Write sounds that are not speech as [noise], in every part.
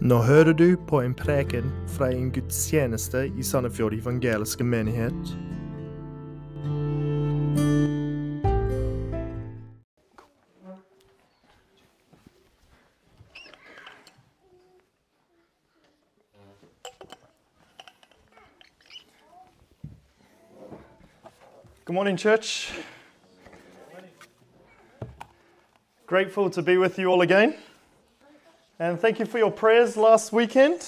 Nå hører du på en preken fra en gudstjeneste i Sandefjord evangeliske menighet. Good morning, church. Grateful to be with you all again. And thank you for your prayers last weekend.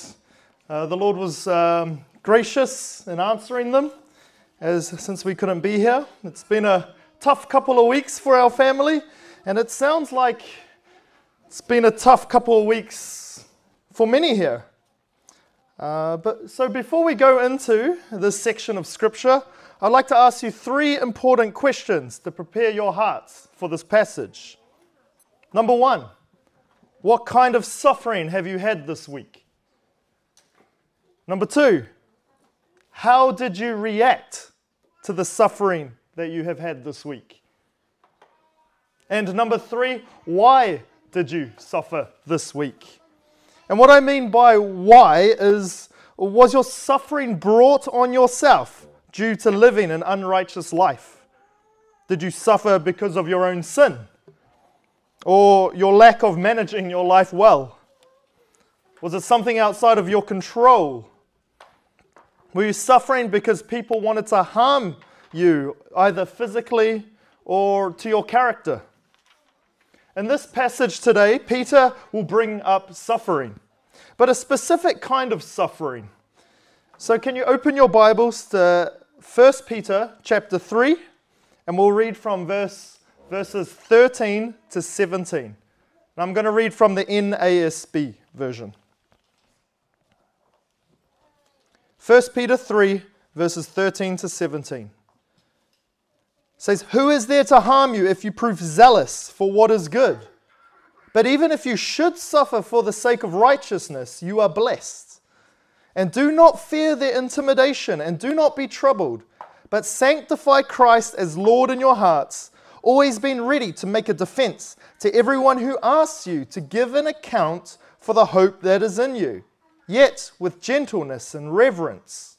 Uh, the Lord was um, gracious in answering them as since we couldn't be here. It's been a tough couple of weeks for our family, and it sounds like it's been a tough couple of weeks for many here. Uh, but so before we go into this section of scripture, I'd like to ask you three important questions to prepare your hearts for this passage. Number one, what kind of suffering have you had this week? Number two, how did you react to the suffering that you have had this week? And number three, why did you suffer this week? And what I mean by why is was your suffering brought on yourself due to living an unrighteous life? Did you suffer because of your own sin? Or your lack of managing your life well? Was it something outside of your control? Were you suffering because people wanted to harm you, either physically or to your character? In this passage today, Peter will bring up suffering, but a specific kind of suffering. So, can you open your Bibles to 1 Peter chapter 3, and we'll read from verse, verses 13 to 17. And I'm going to read from the NASB version. 1 Peter 3, verses 13 to 17 says, Who is there to harm you if you prove zealous for what is good? But even if you should suffer for the sake of righteousness, you are blessed. And do not fear their intimidation, and do not be troubled, but sanctify Christ as Lord in your hearts, always being ready to make a defense to everyone who asks you to give an account for the hope that is in you, yet with gentleness and reverence.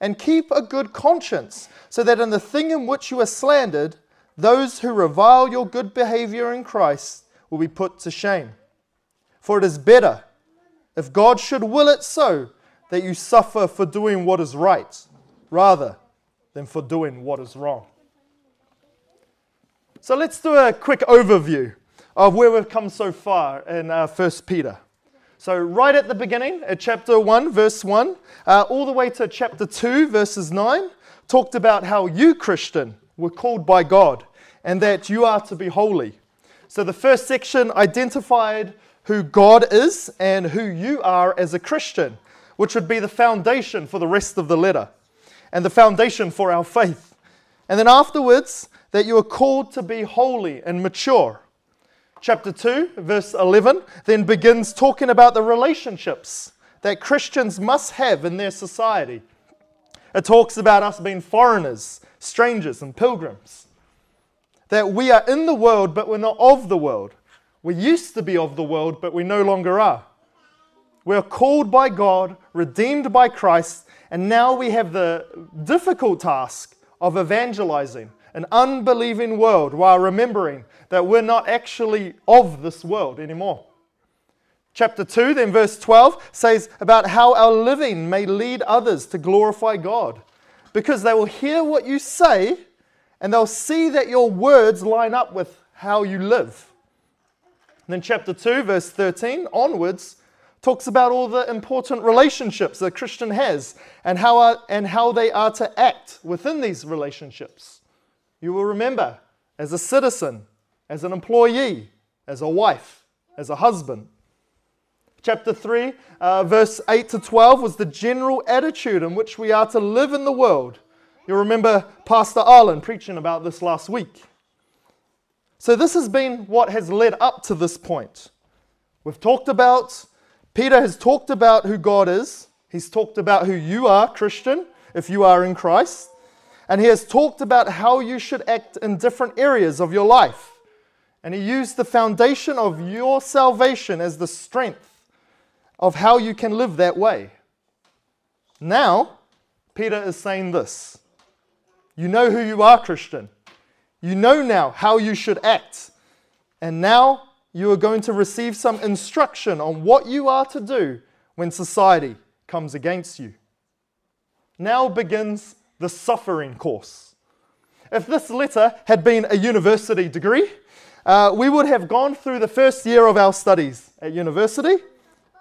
And keep a good conscience, so that in the thing in which you are slandered, those who revile your good behavior in Christ will be put to shame. For it is better, if God should will it so, that you suffer for doing what is right, rather than for doing what is wrong. So let's do a quick overview of where we've come so far in uh, 1 Peter. So, right at the beginning, at chapter 1, verse 1, uh, all the way to chapter 2, verses 9, talked about how you, Christian, were called by God and that you are to be holy. So, the first section identified who God is and who you are as a Christian, which would be the foundation for the rest of the letter and the foundation for our faith. And then afterwards, that you are called to be holy and mature chapter 2, verse 11, then begins talking about the relationships that Christians must have in their society. It talks about us being foreigners, strangers, and pilgrims. That we are in the world, but we're not of the world. We used to be of the world, but we no longer are. We are called by God, redeemed by Christ, and now we have the difficult task of evangelizing an unbelieving world while remembering that we're not actually of this world anymore. Chapter 2, then verse 12, says about how our living may lead others to glorify God because they will hear what you say and they'll see that your words line up with how you live. And then, chapter 2, verse 13 onwards, talks about all the important relationships that a Christian has and how, are, and how they are to act within these relationships. You will remember as a citizen, as an employee, as a wife, as a husband. Chapter 3, uh, verse 8 to 12 was the general attitude in which we are to live in the world. You'll remember Pastor Arlen preaching about this last week. So, this has been what has led up to this point. We've talked about, Peter has talked about who God is, he's talked about who you are, Christian, if you are in Christ, and he has talked about how you should act in different areas of your life. And he used the foundation of your salvation as the strength of how you can live that way. Now, Peter is saying this You know who you are, Christian. You know now how you should act. And now you are going to receive some instruction on what you are to do when society comes against you. Now begins the suffering course. If this letter had been a university degree, uh, we would have gone through the first year of our studies at university,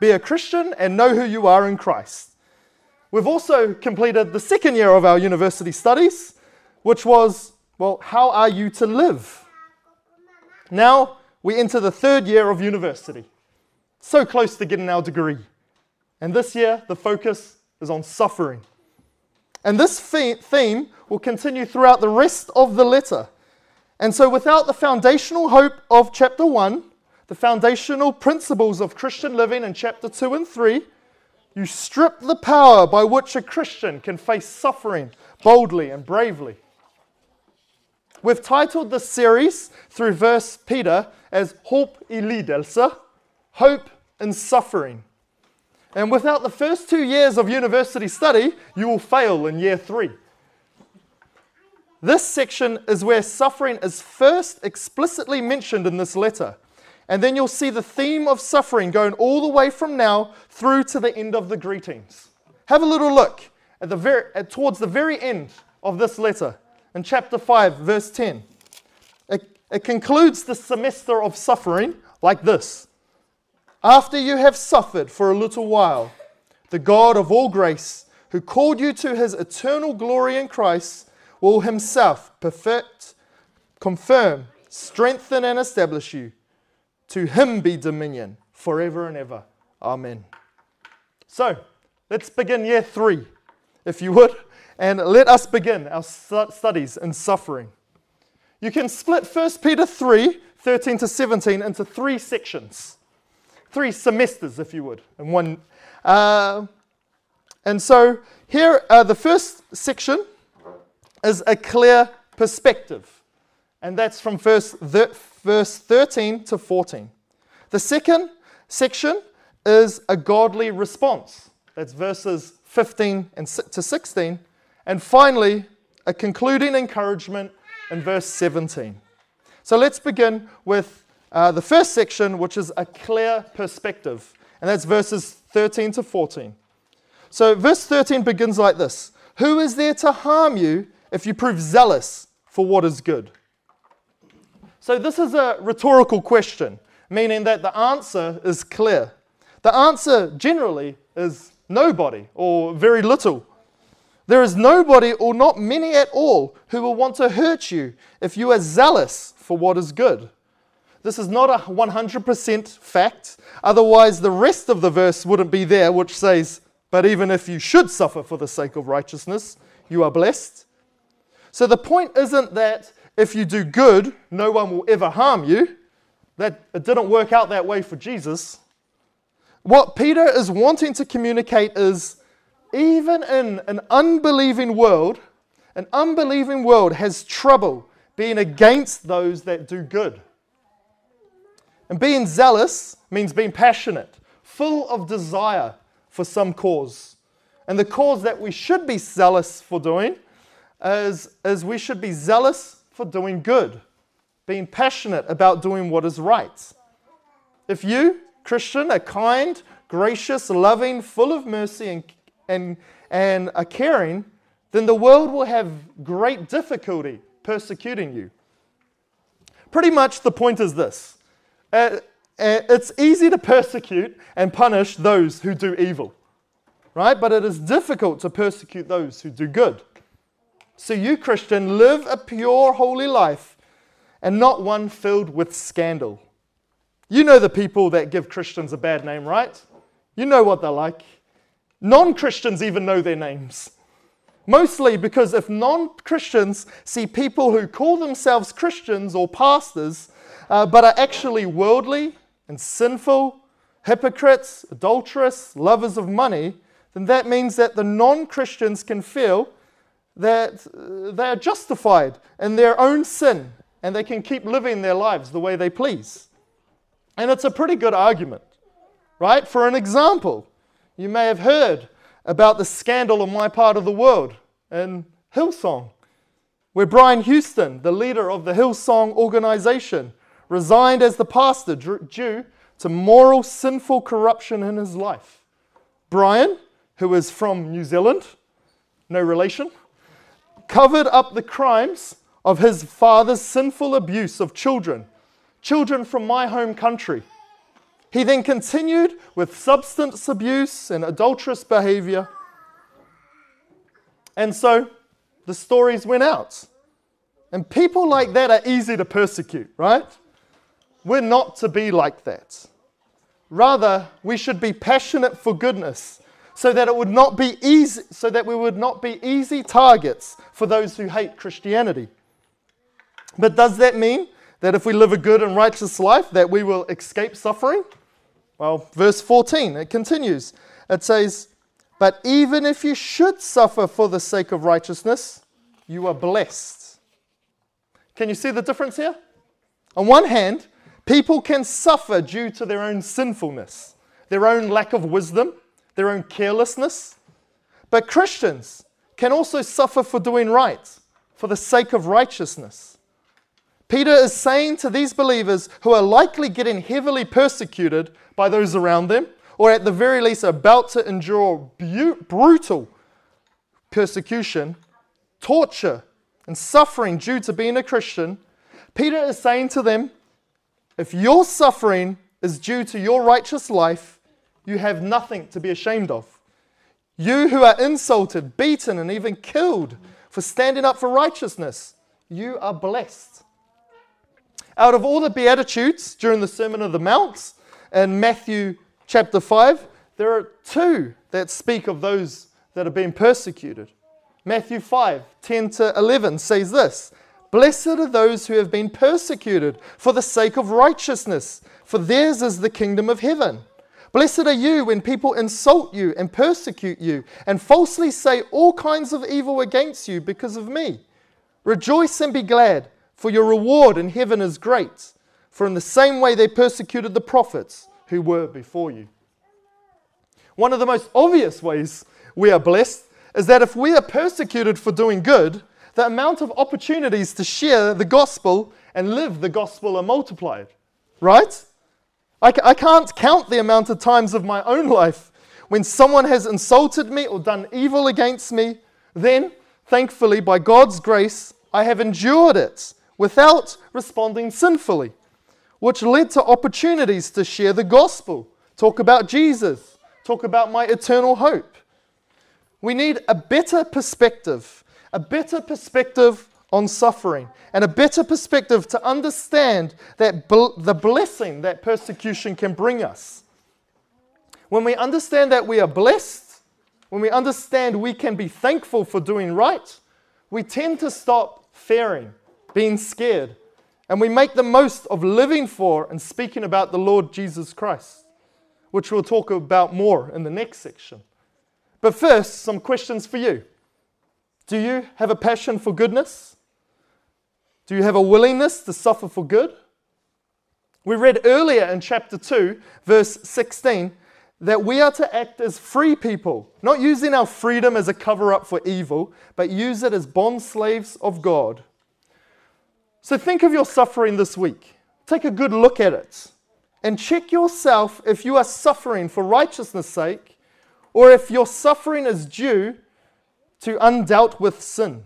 be a Christian, and know who you are in Christ. We've also completed the second year of our university studies, which was, well, how are you to live? Now we enter the third year of university, so close to getting our degree. And this year, the focus is on suffering. And this theme will continue throughout the rest of the letter. And so, without the foundational hope of chapter 1, the foundational principles of Christian living in chapter 2 and 3, you strip the power by which a Christian can face suffering boldly and bravely. We've titled this series through verse Peter as Hope i hope in suffering. And without the first two years of university study, you will fail in year three. This section is where suffering is first explicitly mentioned in this letter. And then you'll see the theme of suffering going all the way from now through to the end of the greetings. Have a little look at the very, at, towards the very end of this letter in chapter 5, verse 10. It, it concludes the semester of suffering like this After you have suffered for a little while, the God of all grace, who called you to his eternal glory in Christ, will himself perfect, confirm, strengthen, and establish you. To him be dominion forever and ever. Amen. So, let's begin year three, if you would, and let us begin our studies in suffering. You can split 1 Peter 3 13 to 17 into three sections, three semesters, if you would, in one. Uh, and so, here, uh, the first section is a clear perspective, and that's from first, verse 13 to 14. The second section is a godly response. That's verses 15 and to 16. And finally, a concluding encouragement in verse 17. So let's begin with uh, the first section, which is a clear perspective. And that's verses 13 to 14. So verse 13 begins like this Who is there to harm you if you prove zealous for what is good? So, this is a rhetorical question, meaning that the answer is clear. The answer generally is nobody or very little. There is nobody or not many at all who will want to hurt you if you are zealous for what is good. This is not a 100% fact, otherwise, the rest of the verse wouldn't be there, which says, But even if you should suffer for the sake of righteousness, you are blessed. So the point isn't that if you do good, no one will ever harm you. That it didn't work out that way for Jesus. What Peter is wanting to communicate is even in an unbelieving world, an unbelieving world has trouble being against those that do good. And being zealous means being passionate, full of desire for some cause. And the cause that we should be zealous for doing is, is we should be zealous for doing good, being passionate about doing what is right. If you, Christian, are kind, gracious, loving, full of mercy, and, and, and are caring, then the world will have great difficulty persecuting you. Pretty much the point is this uh, uh it's easy to persecute and punish those who do evil, right? But it is difficult to persecute those who do good. So, you, Christian, live a pure, holy life and not one filled with scandal. You know the people that give Christians a bad name, right? You know what they're like. Non Christians even know their names. Mostly because if non Christians see people who call themselves Christians or pastors, uh, but are actually worldly and sinful, hypocrites, adulterous, lovers of money, then that means that the non Christians can feel that uh, they are justified in their own sin and they can keep living their lives the way they please. And it's a pretty good argument. right? For an example, you may have heard about the scandal in my part of the world in Hillsong, where Brian Houston, the leader of the Hillsong organization, resigned as the pastor due to moral, sinful corruption in his life. Brian, who is from New Zealand, no relation, covered up the crimes of his father's sinful abuse of children, children from my home country. He then continued with substance abuse and adulterous behavior. And so the stories went out. And people like that are easy to persecute, right? We're not to be like that. Rather, we should be passionate for goodness so that it would not be easy so that we would not be easy targets for those who hate Christianity. But does that mean that if we live a good and righteous life that we will escape suffering? Well, verse 14, it continues. It says, "But even if you should suffer for the sake of righteousness, you are blessed." Can you see the difference here? On one hand, people can suffer due to their own sinfulness, their own lack of wisdom, their own carelessness. But Christians can also suffer for doing right, for the sake of righteousness. Peter is saying to these believers who are likely getting heavily persecuted by those around them, or at the very least about to endure bu- brutal persecution, torture, and suffering due to being a Christian, Peter is saying to them, if your suffering is due to your righteous life, you have nothing to be ashamed of. You who are insulted, beaten, and even killed for standing up for righteousness, you are blessed. Out of all the Beatitudes during the Sermon of the Mount in Matthew chapter 5, there are two that speak of those that are being persecuted. Matthew 5 10 to 11 says this Blessed are those who have been persecuted for the sake of righteousness, for theirs is the kingdom of heaven. Blessed are you when people insult you and persecute you and falsely say all kinds of evil against you because of me. Rejoice and be glad, for your reward in heaven is great. For in the same way they persecuted the prophets who were before you. One of the most obvious ways we are blessed is that if we are persecuted for doing good, the amount of opportunities to share the gospel and live the gospel are multiplied. Right? I, I can't count the amount of times of my own life when someone has insulted me or done evil against me. Then, thankfully, by God's grace, I have endured it without responding sinfully, which led to opportunities to share the gospel, talk about Jesus, talk about my eternal hope. We need a better perspective, a better perspective on suffering and a better perspective to understand that bl- the blessing that persecution can bring us. When we understand that we are blessed, when we understand we can be thankful for doing right, we tend to stop fearing, being scared, and we make the most of living for and speaking about the Lord Jesus Christ, which we'll talk about more in the next section. But first, some questions for you. Do you have a passion for goodness? Do you have a willingness to suffer for good? We read earlier in chapter 2, verse 16, that we are to act as free people, not using our freedom as a cover up for evil, but use it as bond slaves of God. So think of your suffering this week. Take a good look at it and check yourself if you are suffering for righteousness' sake or if your suffering is due to undealt with sin.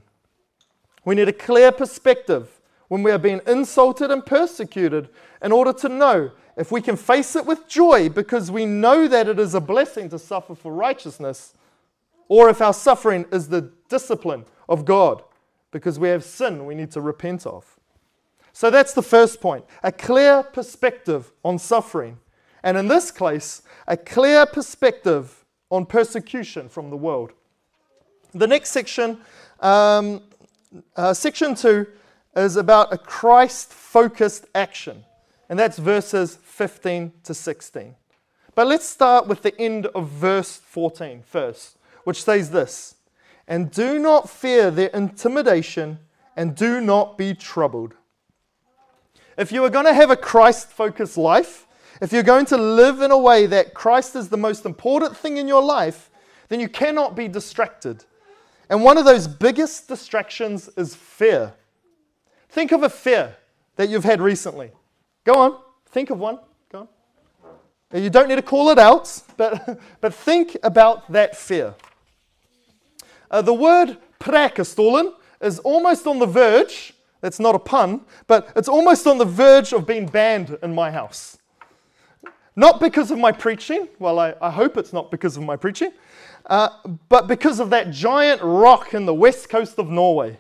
We need a clear perspective when we are being insulted and persecuted in order to know if we can face it with joy because we know that it is a blessing to suffer for righteousness, or if our suffering is the discipline of God because we have sin we need to repent of. So that's the first point a clear perspective on suffering. And in this case, a clear perspective on persecution from the world. The next section um, uh, section 2 is about a Christ focused action, and that's verses 15 to 16. But let's start with the end of verse 14 first, which says this And do not fear their intimidation, and do not be troubled. If you are going to have a Christ focused life, if you're going to live in a way that Christ is the most important thing in your life, then you cannot be distracted. And one of those biggest distractions is fear. Think of a fear that you've had recently. Go on, think of one. Go on. You don't need to call it out, but, [laughs] but think about that fear. Uh, the word Preikestolen is almost on the verge, that's not a pun, but it's almost on the verge of being banned in my house. Not because of my preaching, well, I, I hope it's not because of my preaching, uh, but because of that giant rock in the west coast of Norway.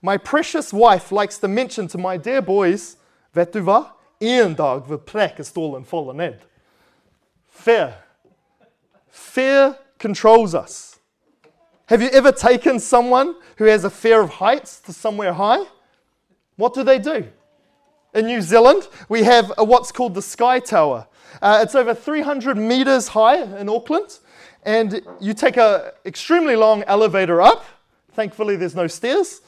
My precious wife likes to mention to my dear boys, vet du hva? En dag vil Preikestolen falle ned. Fear. Fear controls us. Have you ever taken someone who has a fear of heights to somewhere high? What do they do? In New Zealand, we have a, what's called the Sky Tower. Uh, it's over 300 meters high in Auckland, and you take an extremely long elevator up. Thankfully, there's no stairs.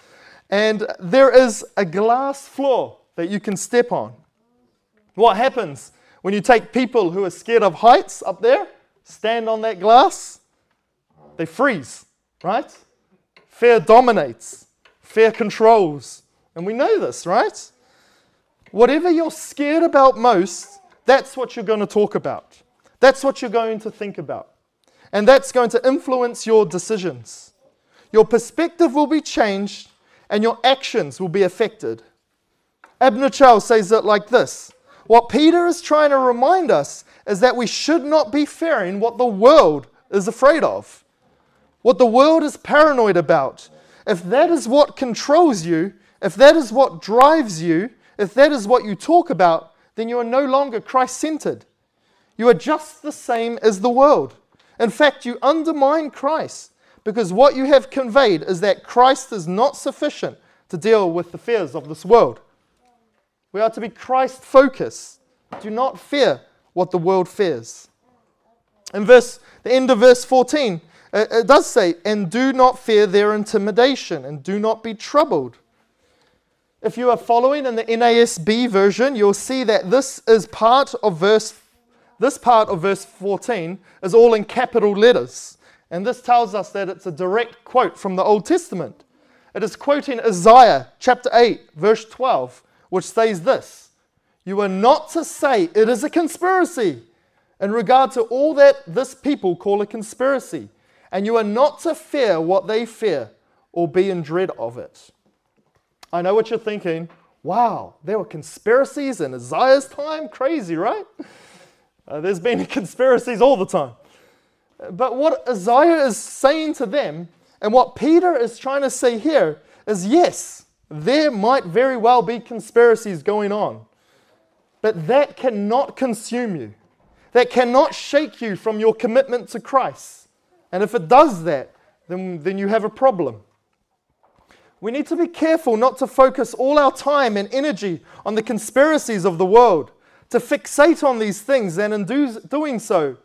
And there is a glass floor that you can step on. What happens when you take people who are scared of heights up there, stand on that glass? They freeze, right? Fear dominates, fear controls. And we know this, right? Whatever you're scared about most, that's what you're going to talk about. That's what you're going to think about. And that's going to influence your decisions. Your perspective will be changed and your actions will be affected. Abner says it like this What Peter is trying to remind us is that we should not be fearing what the world is afraid of, what the world is paranoid about. If that is what controls you, if that is what drives you, if that is what you talk about, then you are no longer Christ centered. You are just the same as the world. In fact, you undermine Christ because what you have conveyed is that Christ is not sufficient to deal with the fears of this world. We are to be Christ focused. Do not fear what the world fears. In verse, the end of verse 14, it does say, and do not fear their intimidation, and do not be troubled. If you are following in the NASB version, you'll see that this is part of verse this part of verse 14 is all in capital letters. And this tells us that it's a direct quote from the Old Testament. It is quoting Isaiah chapter 8, verse 12, which says this You are not to say it is a conspiracy in regard to all that this people call a conspiracy, and you are not to fear what they fear or be in dread of it. I know what you're thinking. Wow, there were conspiracies in Isaiah's time? Crazy, right? Uh, there's been [laughs] conspiracies all the time. But what Isaiah is saying to them, and what Peter is trying to say here, is yes, there might very well be conspiracies going on, but that cannot consume you. That cannot shake you from your commitment to Christ. And if it does that, then, then you have a problem. We need to be careful not to focus all our time and energy on the conspiracies of the world, to fixate on these things, and in do, doing so,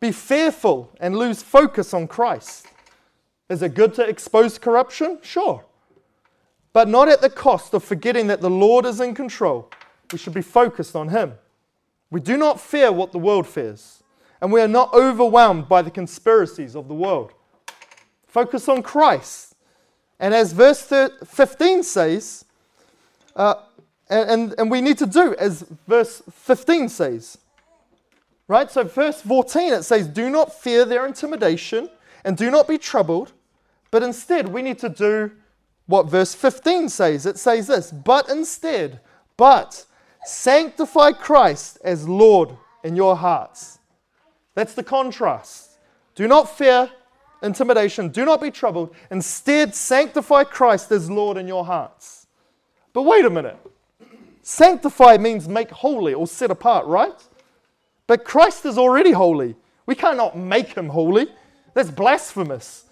be fearful and lose focus on Christ. Is it good to expose corruption? Sure. But not at the cost of forgetting that the Lord is in control. We should be focused on Him. We do not fear what the world fears, and we are not overwhelmed by the conspiracies of the world. Focus on Christ. And as verse 15 says, uh, and, and we need to do as verse 15 says, Right? So, verse 14, it says, Do not fear their intimidation and do not be troubled, but instead we need to do what verse 15 says. It says this, but instead, but sanctify Christ as Lord in your hearts. That's the contrast. Do not fear intimidation, do not be troubled. Instead, sanctify Christ as Lord in your hearts. But wait a minute. Sanctify means make holy or set apart, right? But Christ is already holy. We cannot make him holy. That's blasphemous.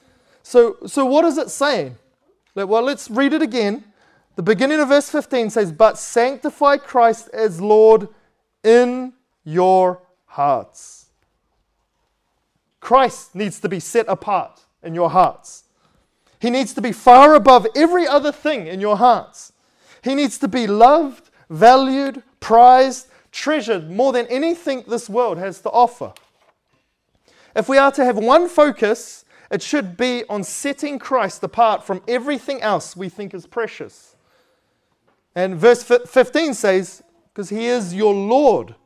So, so what is it saying? Well, let's read it again. The beginning of verse 15 says, But sanctify Christ as Lord in your hearts. Christ needs to be set apart in your hearts. He needs to be far above every other thing in your hearts. He needs to be loved, valued, prized, treasured more than anything this world has to offer. If we are to have one focus, it should be on setting Christ apart from everything else we think is precious. And verse 15 says, Because he is your Lord,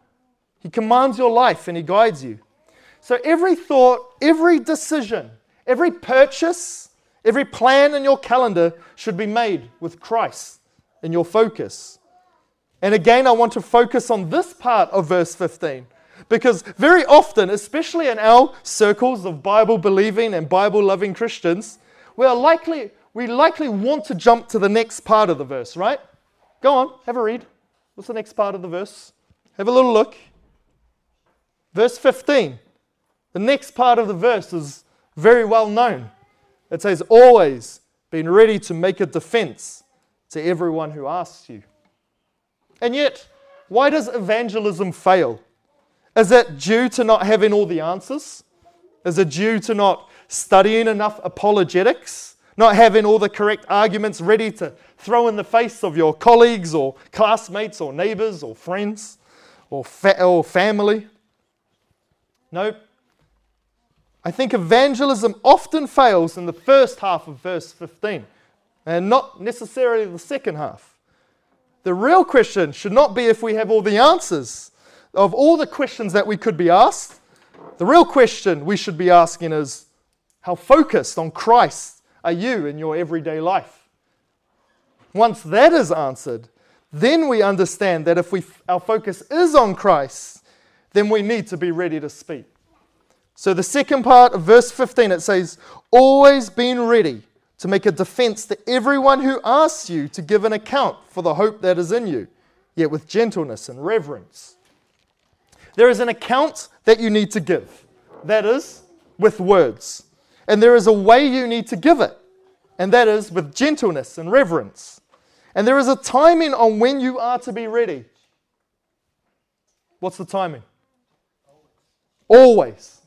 he commands your life and he guides you. So every thought, every decision, every purchase, every plan in your calendar should be made with Christ in your focus. And again, I want to focus on this part of verse 15 because very often, especially in our circles of Bible believing and Bible loving Christians, we are likely we likely want to jump to the next part of the verse, right? Go on, have a read. What's the next part of the verse? Have a little look. Verse 15. The next part of the verse is very well known. It says, Always being ready to make a defense to everyone who asks you. And yet, why does evangelism fail? Is it due to not having all the answers? Is it due to not studying enough apologetics? Not having all the correct arguments ready to throw in the face of your colleagues or classmates or neighbors or friends or, fa- or family? Nope. I think evangelism often fails in the first half of verse 15 and not necessarily the second half. The real question should not be if we have all the answers of all the questions that we could be asked. The real question we should be asking is how focused on Christ are you in your everyday life? Once that is answered, then we understand that if we, our focus is on Christ, then we need to be ready to speak. So, the second part of verse 15, it says, Always being ready to make a defense to everyone who asks you to give an account for the hope that is in you, yet with gentleness and reverence. There is an account that you need to give, that is, with words. And there is a way you need to give it, and that is with gentleness and reverence. And there is a timing on when you are to be ready. What's the timing? Always.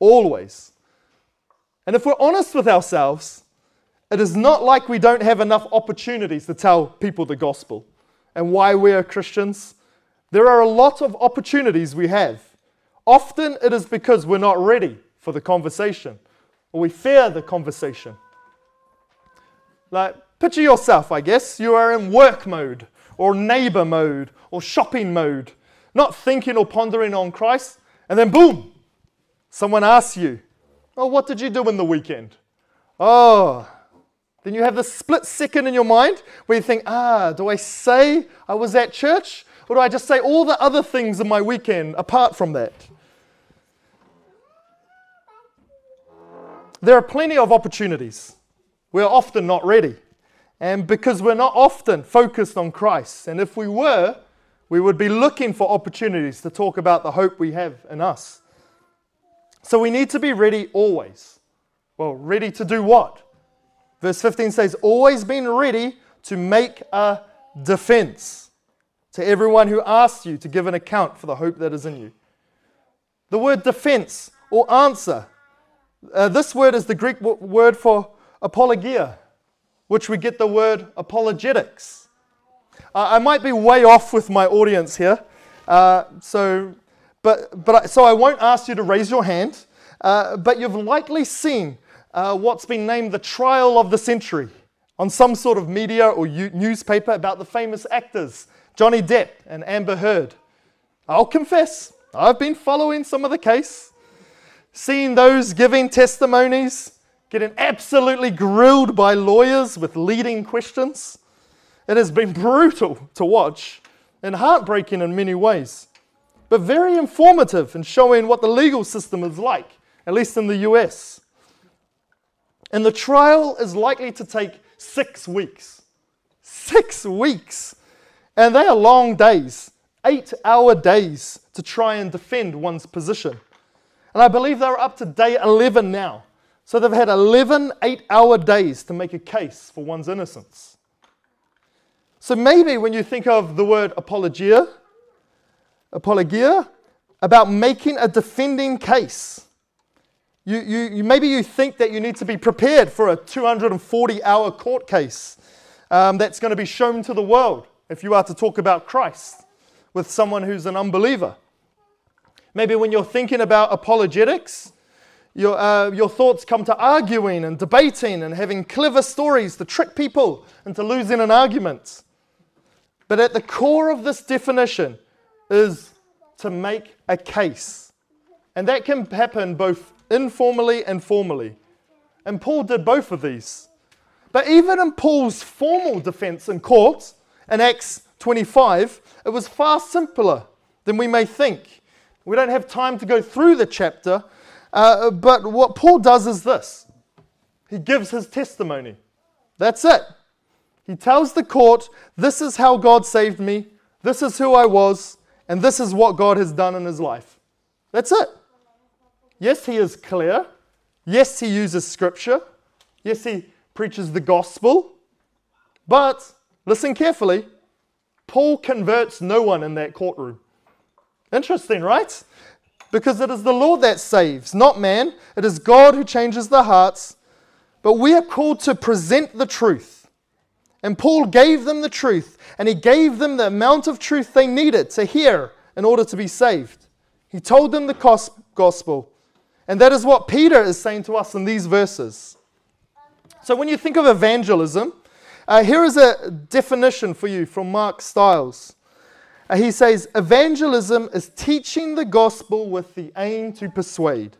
Always. And if we're honest with ourselves, it is not like we don't have enough opportunities to tell people the gospel and why we are Christians. There are a lot of opportunities we have. Often it is because we're not ready for the conversation or we fear the conversation. Like, picture yourself, I guess. You are in work mode or neighbor mode or shopping mode, not thinking or pondering on Christ, and then boom, Someone asks you, Oh, what did you do in the weekend? Oh, then you have this split second in your mind where you think, Ah, do I say I was at church? Or do I just say all the other things in my weekend apart from that? There are plenty of opportunities. We're often not ready. And because we're not often focused on Christ. And if we were, we would be looking for opportunities to talk about the hope we have in us. So we need to be ready always. Well, ready to do what? Verse 15 says, always being ready to make a defense to everyone who asks you to give an account for the hope that is in you. The word defense or answer, uh, this word is the Greek w- word for apologia, which we get the word apologetics. Uh, I might be way off with my audience here, uh, so but, but so I won't ask you to raise your hand, uh, but you've likely seen uh, what's been named the trial of the century on some sort of media or newspaper about the famous actors Johnny Depp and Amber Heard. I'll confess, I've been following some of the case, seeing those giving testimonies, getting absolutely grilled by lawyers with leading questions. It has been brutal to watch and heartbreaking in many ways but very informative in showing what the legal system is like, at least in the US. And the trial is likely to take six weeks. Six weeks! And they are long days, eight hour days to try and defend one's position. And I believe they're up to day 11 now. So they've had 11 eight hour days to make a case for one's innocence. So maybe when you think of the word apologia, apologia, about making a defending case. You, you, you, maybe you think that you need to be prepared for a 240 hour court case um, that's going to be shown to the world if you are to talk about Christ. with someone who's an unbeliever. Maybe when you're thinking about apologetics, your, uh, your thoughts come to arguing and debating and having clever stories to trick people into losing an argument. But at the core of this definition is to make a case. And that can happen both informally and formally. And Paul did both of these. But even in Paul's formal defense in court, in Acts 25, it was far simpler than we may think. We don't have time to go through the chapter, uh, but what Paul does is this he gives his testimony. That's it. He tells the court, This is how God saved me, this is who I was, and this is what God has done in his life. That's it. Yes, he is clear. Yes, he uses scripture. Yes, he preaches the gospel. But listen carefully Paul converts no one in that courtroom. Interesting, right? Because it is the Lord that saves, not man. It is God who changes the hearts. But we are called to present the truth. And Paul gave them the truth, and he gave them the amount of truth they needed to hear in order to be saved. He told them the gospel. And that is what Peter is saying to us in these verses. So when you think of evangelism, uh, here is a definition for you from Mack Stiles. Uh, he says, Evangelism is teaching the gospel with the aim to persuade.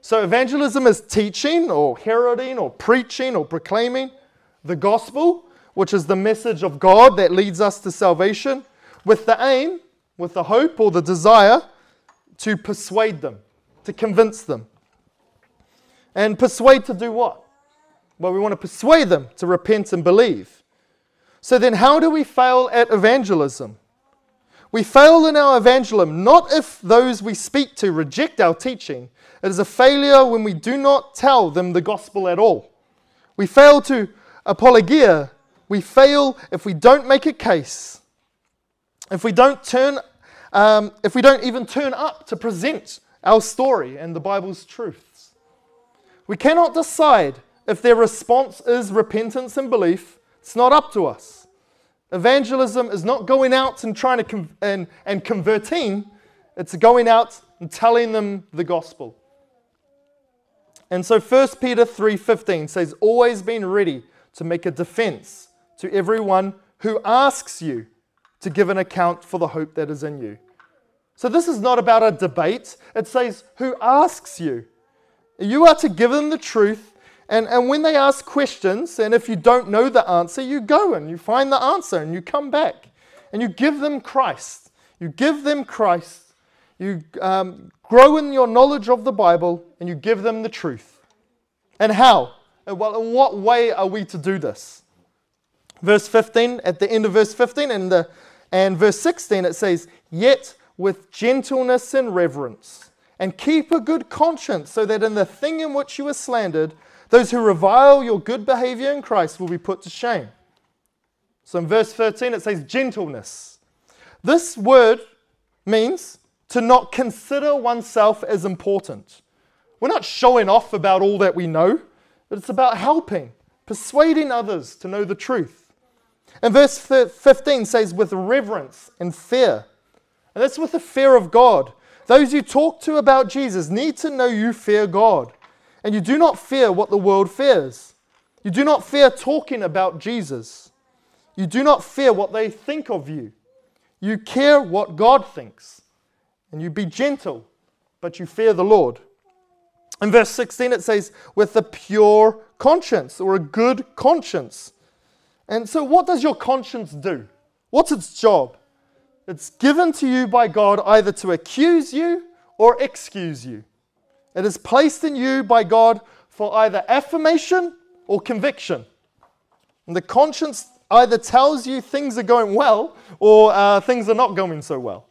So, evangelism is teaching or heralding or preaching or proclaiming the gospel, which is the message of God that leads us to salvation, with the aim, with the hope or the desire to persuade them to convince them. And persuade to do what? Well, we want to persuade them to repent and believe. So then, how do we fail at evangelism? We fail in our evangelism not if those we speak to reject our teaching. It is a failure when we do not tell them the gospel at all. We fail to apologia. We fail if we don't make a case. If we don't turn, um, if we don't even turn up to present our story and the Bible's truths. We cannot decide if their response is repentance and belief. It's not up to us. Evangelism is not going out and trying to con- and, and converting, it's going out and telling them the gospel. And so 1 Peter 3:15 says always being ready to make a defense to everyone who asks you to give an account for the hope that is in you. So this is not about a debate. It says, Who asks you? You are to give them the truth. And, and when they ask questions, and if you don't know the answer, you go and you find the answer and you come back and you give them Christ. You give them Christ. You um, grow in your knowledge of the Bible and you give them the truth. And how? Well, in what way are we to do this? Verse 15, at the end of verse 15 and, the, and verse 16, it says, Yet with gentleness and reverence, and keep a good conscience, so that in the thing in which you are slandered, those who revile your good behavior in Christ will be put to shame. So in verse 13, it says gentleness. This word means to not consider oneself as important. We're not showing off about all that we know, but it's about helping, persuading others to know the truth. And verse 15 says, with reverence and fear. And that's with the fear of God. Those you talk to about Jesus need to know you fear God. And you do not fear what the world fears. You do not fear talking about Jesus. You do not fear what they think of you. You care what God thinks. And you be gentle, but you fear the Lord. In verse 16, it says, with a pure conscience or a good conscience. And so, what does your conscience do? What's its job? It's given to you by God either to accuse you or excuse you. It is placed in you by God for either affirmation or conviction. And the conscience either tells you things are going well or uh, things are not going so well.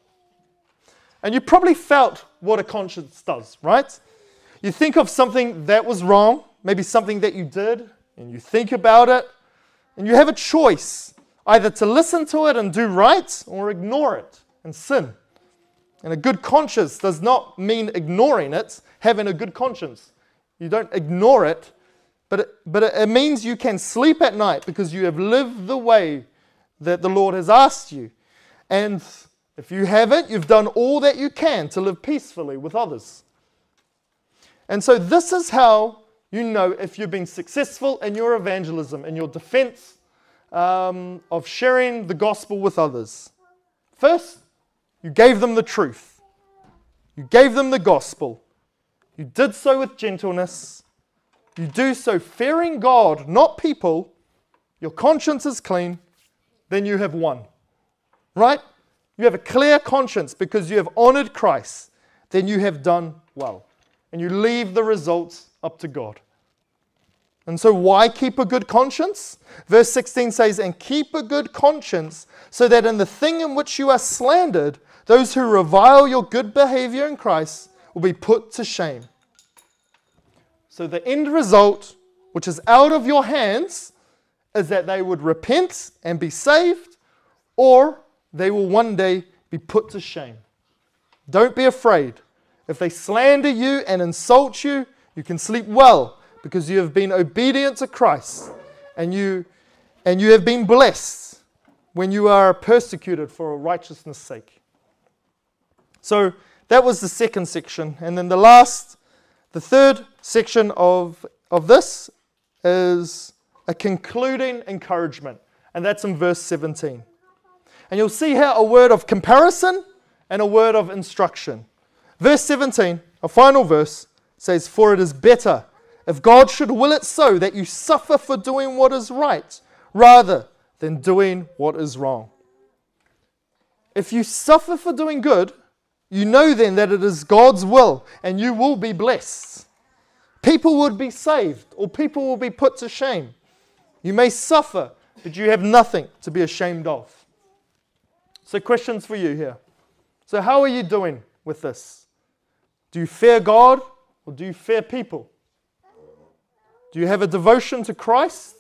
And you probably felt what a conscience does, right? You think of something that was wrong, maybe something that you did, and you think about it, and you have a choice either to listen to it and do right or ignore it and sin. And a good conscience does not mean ignoring it, having a good conscience. You don't ignore it, but it, but it means you can sleep at night because you have lived the way that the Lord has asked you. And If you haven't, you've done all that you can to live peacefully with others. And so, this is how you know if you've been successful in your evangelism, in your defense um, of sharing the gospel with others. First, you gave them the truth, you gave them the gospel. You did so with gentleness. You do so fearing God, not people. Your conscience is clean. Then you have won. Right? You have a clear conscience because you have honored Christ. Then you have done well. And you leave the results up to God. And so, why keep a good conscience? Verse 16 says, And keep a good conscience, so that in the thing in which you are slandered, those who revile your good behavior in Christ will be put to shame. So, the end result, which is out of your hands, is that they would repent and be saved, or they will one day be put to shame. Don't be afraid. If they slander you and insult you, you can sleep well because you have been obedient to Christ and you, and you have been blessed when you are persecuted for righteousness' sake. So that was the second section. And then the last, the third section of, of this is a concluding encouragement. And that's in verse 17. And you'll see here a word of comparison and a word of instruction. Verse 17, a final verse, says, For it is better if God should will it so that you suffer for doing what is right rather than doing what is wrong. If you suffer for doing good, you know then that it is God's will and you will be blessed. People would be saved or people will be put to shame. You may suffer, but you have nothing to be ashamed of. So, questions for you here. So, how are you doing with this? Do you fear God or do you fear people? Do you have a devotion to Christ?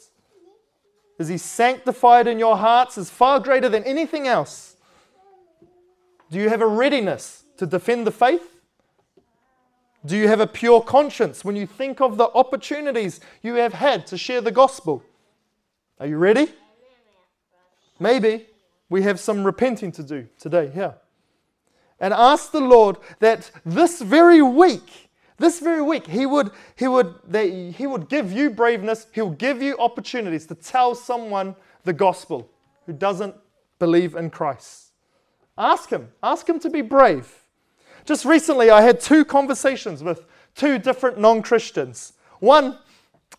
Is He sanctified in your hearts is far greater than anything else? Do you have a readiness to defend the faith? Do you have a pure conscience when you think of the opportunities you have had to share the gospel? Are you ready? Maybe we have some repenting to do today here. And ask the Lord that this very week this very week, he would, he, would, they, he would give you braveness, he'll give you opportunities to tell someone the gospel who doesn't believe in Christ. Ask him, ask him to be brave. Just recently, I had two conversations with two different non Christians. One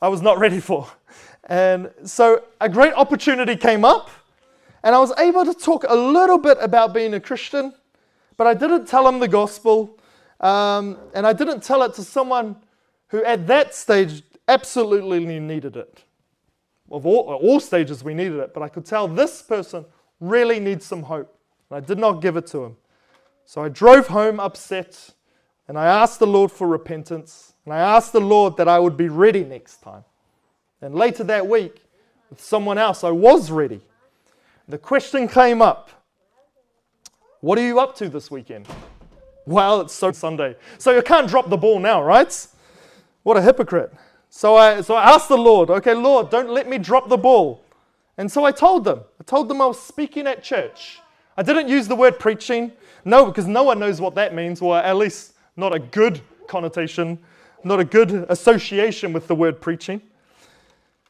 I was not ready for. And so a great opportunity came up, and I was able to talk a little bit about being a Christian, but I didn't tell him the gospel. Um, and I didn't tell it to someone who, at that stage, absolutely needed it. Of all, all stages, we needed it, but I could tell this person really needs some hope. And I did not give it to him. So I drove home upset, and I asked the Lord for repentance, and I asked the Lord that I would be ready next time. And later that week, with someone else, I was ready. The question came up What are you up to this weekend? Well, it's so Sunday. So you can't drop the ball now, right? What a hypocrite. So I, so I asked the Lord, okay, Lord, don't let me drop the ball. And so I told them. I told them I was speaking at church. I didn't use the word preaching. No, because no one knows what that means, or at least not a good connotation, not a good association with the word preaching.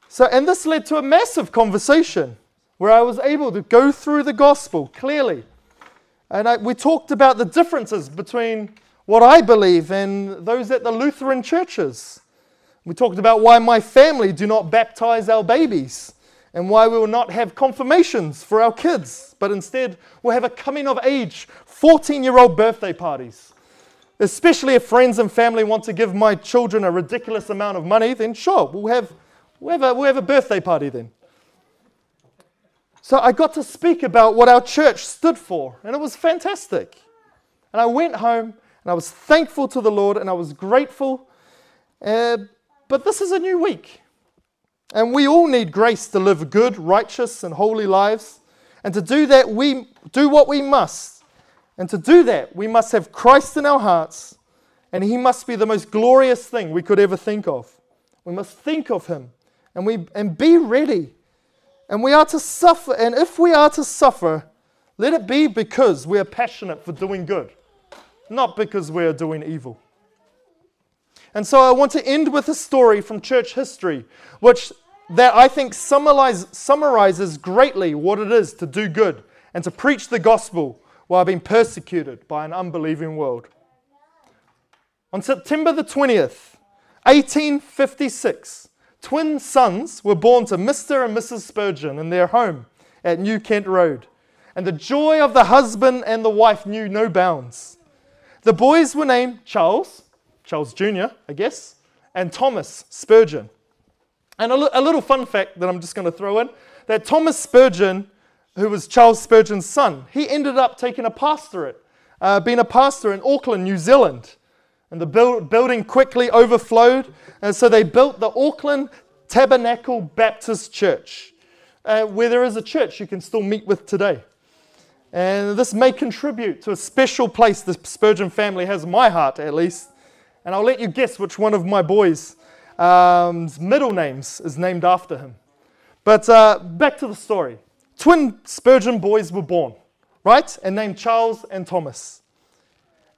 So, and this led to a massive conversation where I was able to go through the gospel clearly and I, we talked about the differences between what I believe and those at the Lutheran churches. We talked about why my family do not baptize our babies and why we will not have confirmations for our kids, but instead we'll have a coming of age 14 year old birthday parties. Especially if friends and family want to give my children a ridiculous amount of money, then sure, we'll have, we'll have, a, we'll have a birthday party then. So I got to speak about what our church stood for, and it was fantastic. And I went home and I was thankful to the Lord and I was grateful. Uh, but this is a new week. And we all need grace to live good, righteous, and holy lives. And to do that, we do what we must. And to do that, we must have Christ in our hearts, and He must be the most glorious thing we could ever think of. We must think of Him and, we, and be ready and we are to suffer. And if we are to suffer, Let it be because we are passionate for doing good, not because we are doing evil. And so I want to end with a story from church history, which that I think summarize, summarizes greatly what it is to do good and to preach the gospel while being persecuted by an unbelieving world. On September the 20th, 1856, twin sons were born to Mr. and Mrs. Spurgeon in their home at New Kent Road, and the joy of the husband and the wife knew no bounds. The boys were named Charles, Charles Jr., I guess, and Thomas Spurgeon. And a, little fun fact that I'm just going to throw in that Thomas Spurgeon, who was Charles Spurgeon's son, he ended up taking a pastorate, uh, being a pastor in Auckland, New Zealand. And the build, building quickly overflowed, and so they built the Auckland Tabernacle Baptist Church, uh, where there is a church you can still meet with today. And this may contribute to a special place the Spurgeon family has in my heart, at least. And I'll let you guess which one of my boys' um, middle names is named after him. But uh, back to the story. Twin Spurgeon boys were born, right? And named Charles and Thomas.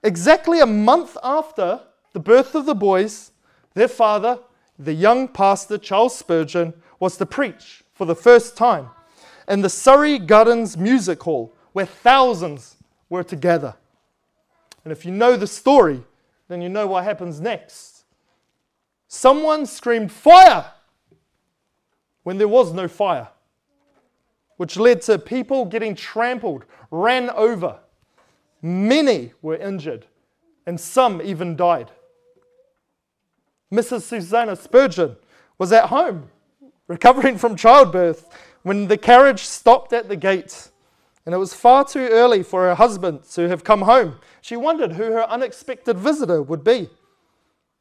Exactly a month after the birth of the boys, their father, the young pastor Charles Spurgeon, was to preach for the first time in the Surrey Gardens Music Hall, where thousands were together. And if you know the story, then you know what happens next. Someone screamed, Fire! when there was no fire, which led to people getting trampled, ran over. Many were injured, and some even died. Mrs. Susanna Spurgeon was at home, recovering from childbirth, when the carriage stopped at the gate. And it was far too early for her husband to have come home. She wondered who her unexpected visitor would be.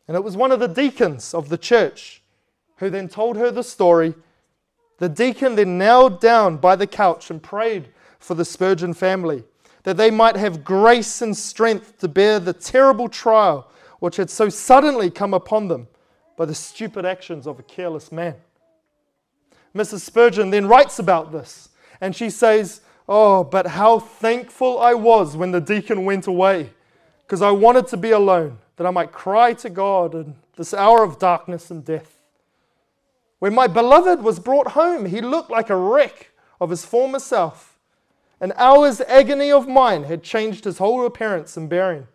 And it was one of the deacons of the church who then told her the story. The deacon then knelt down by the couch and prayed for the Spurgeon family that they might have grace and strength to bear the terrible trial which had so suddenly come upon them by the stupid actions of a careless man. Mrs. Spurgeon then writes about this, and she says, Oh, but how thankful I was when the deacon went away, because I wanted to be alone that I might cry to God in this hour of darkness and death. When my beloved was brought home, he looked like a wreck of his former self. An hour's agony of mine had changed his whole appearance and bearing.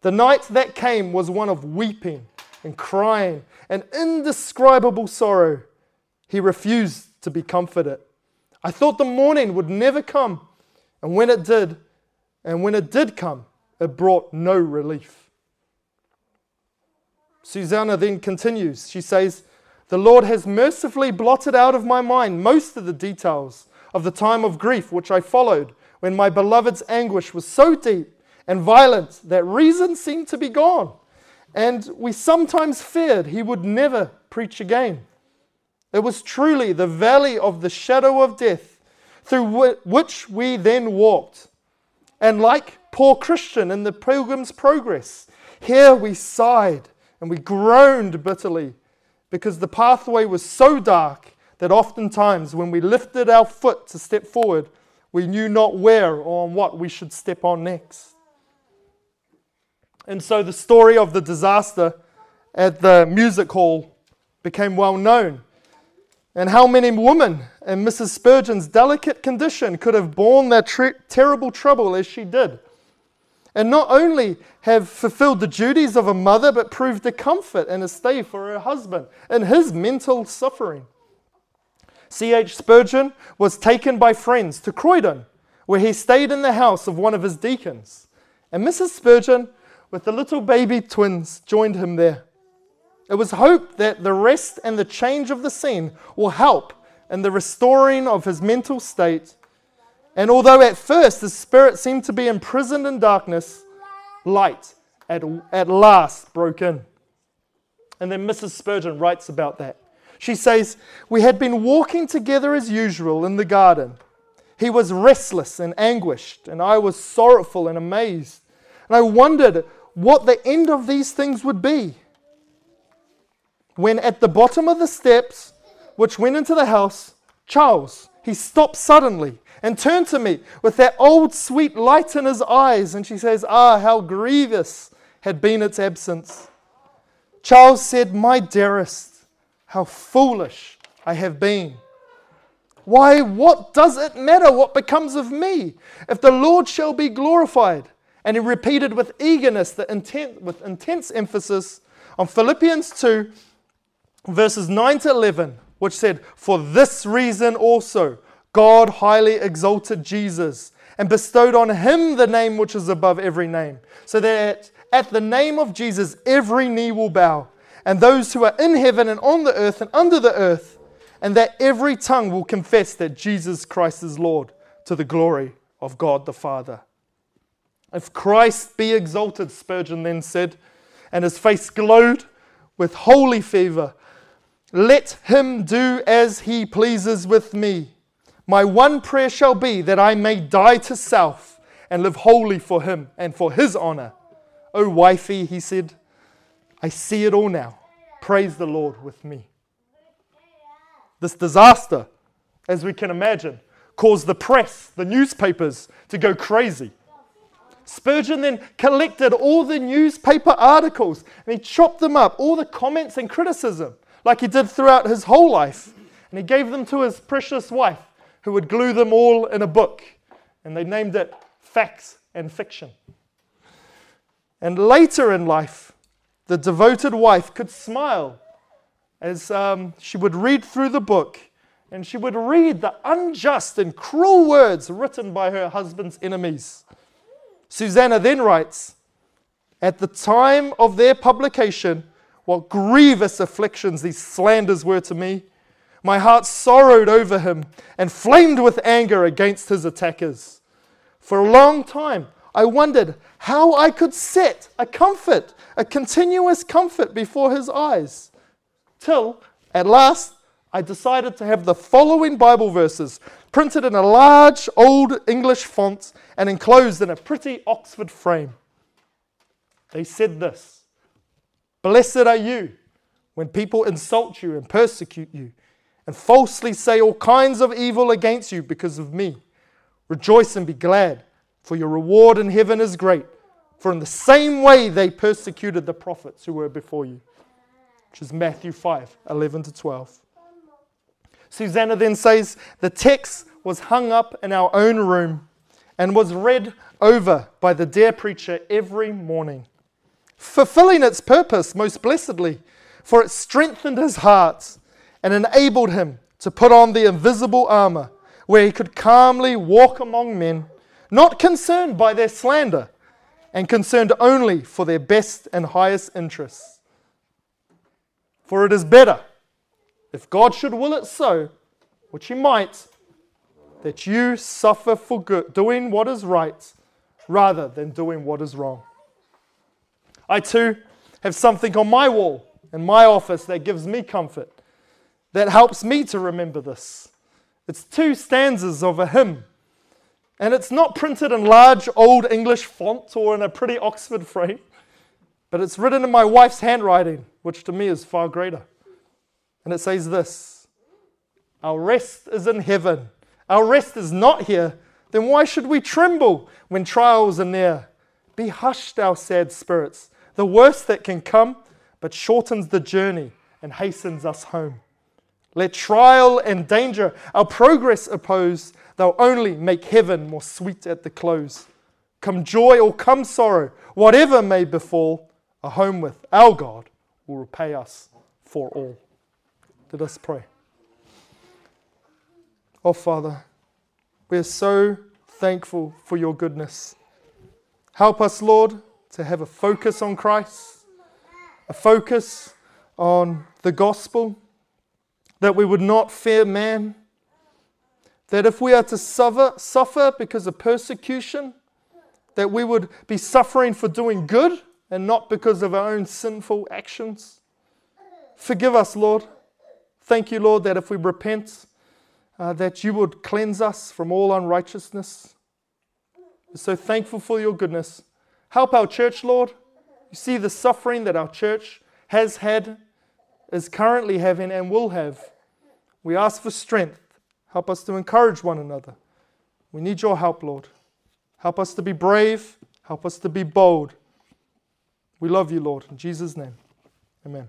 The night that came was one of weeping and crying and indescribable sorrow. He refused to be comforted. I thought the morning would never come, and when it did, and when it did come, it brought no relief. Susanna then continues. She says, The Lord has mercifully blotted out of my mind most of the details of the time of grief which I followed when my beloved's anguish was so deep and violent that reason seemed to be gone. And we sometimes feared he would never preach again. It was truly the valley of the shadow of death through which we then walked. And like poor Christian in the Pilgrim's Progress, here we sighed and we groaned bitterly because the pathway was so dark that oftentimes when we lifted our foot to step forward, we knew not where or on what we should step on next. And so the story of the disaster at the music hall became well known. And how many women in Mrs. Spurgeon's delicate condition could have borne that tre- terrible trouble as she did? and not only have fulfilled the duties of a mother, but proved a comfort and a stay for her husband in his mental suffering. C.H. Spurgeon was taken by friends to Croydon, where he stayed in the house of one of his deacons. And Mrs. Spurgeon, with the little baby twins, joined him there. It was hoped that the rest and the change of the scene will help in the restoring of his mental state and although at first the spirit seemed to be imprisoned in darkness, light at, at last broke in. And then Mrs. Spurgeon writes about that. She says, We had been walking together as usual in the garden. He was restless and anguished, and I was sorrowful and amazed. And I wondered what the end of these things would be. When at the bottom of the steps which went into the house, Charles, he stopped suddenly and turned to me with that old sweet light in his eyes. And she says, Ah, how grievous had been its absence. Charles said, My dearest, how foolish I have been. Why, what does it matter what becomes of me if the Lord shall be glorified? And he repeated with eagerness, the intent, with intense emphasis on Philippians 2, verses 9 to 11, which said, For this reason also God highly exalted Jesus and bestowed on him the name which is above every name, so that at the name of Jesus every knee will bow, and those who are in heaven and on the earth and under the earth and that every tongue will confess that Jesus Christ is Lord to the glory of God the Father. If Christ be exalted, Spurgeon then said, and his face glowed with holy fever, let him do as he pleases with me. My one prayer shall be that I may die to self and live wholly for him and for his honor. Oh, wifey, he said, I see it all now. Praise the Lord with me. This disaster, as we can imagine, caused the press, the newspapers, to go crazy. Spurgeon then collected all the newspaper articles and he chopped them up, all the comments and criticism, like he did throughout his whole life. And he gave them to his precious wife, who would glue them all in a book. And they named it Facts and Fiction. And later in life, the devoted wife could smile as um, she would read through the book and she would read the unjust and cruel words written by her husband's enemies. Susanna then writes, At the time of their publication, what grievous afflictions these slanders were to me. My heart sorrowed over him and flamed with anger against his attackers. For a long time, I wondered how I could set a comfort, a continuous comfort before his eyes till at last I decided to have the following Bible verses printed in a large old English font and enclosed in a pretty Oxford frame. They said this Blessed are you when people insult you and persecute you and falsely say all kinds of evil against you because of me. Rejoice and be glad, for your reward in heaven is great. For in the same way they persecuted the prophets who were before you which is Matthew 5 11 to 12. Susanna then says the text was hung up in our own room and was read over by the dear preacher every morning, fulfilling its purpose most blessedly, for it strengthened his heart and enabled him to put on the invisible armor where he could calmly walk among men, not concerned by their slander and concerned only for their best and highest interests. For it is better, if God should will it so, which He might, that you suffer for good, doing what is right, rather than doing what is wrong. I too have something on my wall in my office that gives me comfort, that helps me to remember this. It's two stanzas of a hymn. And it's not printed in large old English font or in a pretty Oxford frame. But it's written in my wife's handwriting, which to me is far greater. And it says this Our rest is in heaven. Our rest is not here. Then why should we tremble when trials are near? Be hushed, our sad spirits. The worst that can come, but shortens the journey and hastens us home. Let trial and danger our progress oppose, they'll only make heaven more sweet at the close. Come joy or come sorrow, whatever may befall, a home with our God will repay us for all. Let us pray. Oh, Father, we are so thankful for your goodness. Help us, Lord, to have a focus on Christ, a focus on the gospel, that we would not fear man, that if we are to suffer, suffer because of persecution, that we would be suffering for doing good and not because of our own sinful actions. Forgive us, Lord. Thank you, Lord, that if we repent, uh, that you would cleanse us from all unrighteousness. We're so thankful for your goodness. Help our church, Lord. You see the suffering that our church has had, is currently having, and will have. We ask for strength. Help us to encourage one another. We need your help, Lord. Help us to be brave. Help us to be bold. We love you, Lord. In Jesus' name, amen.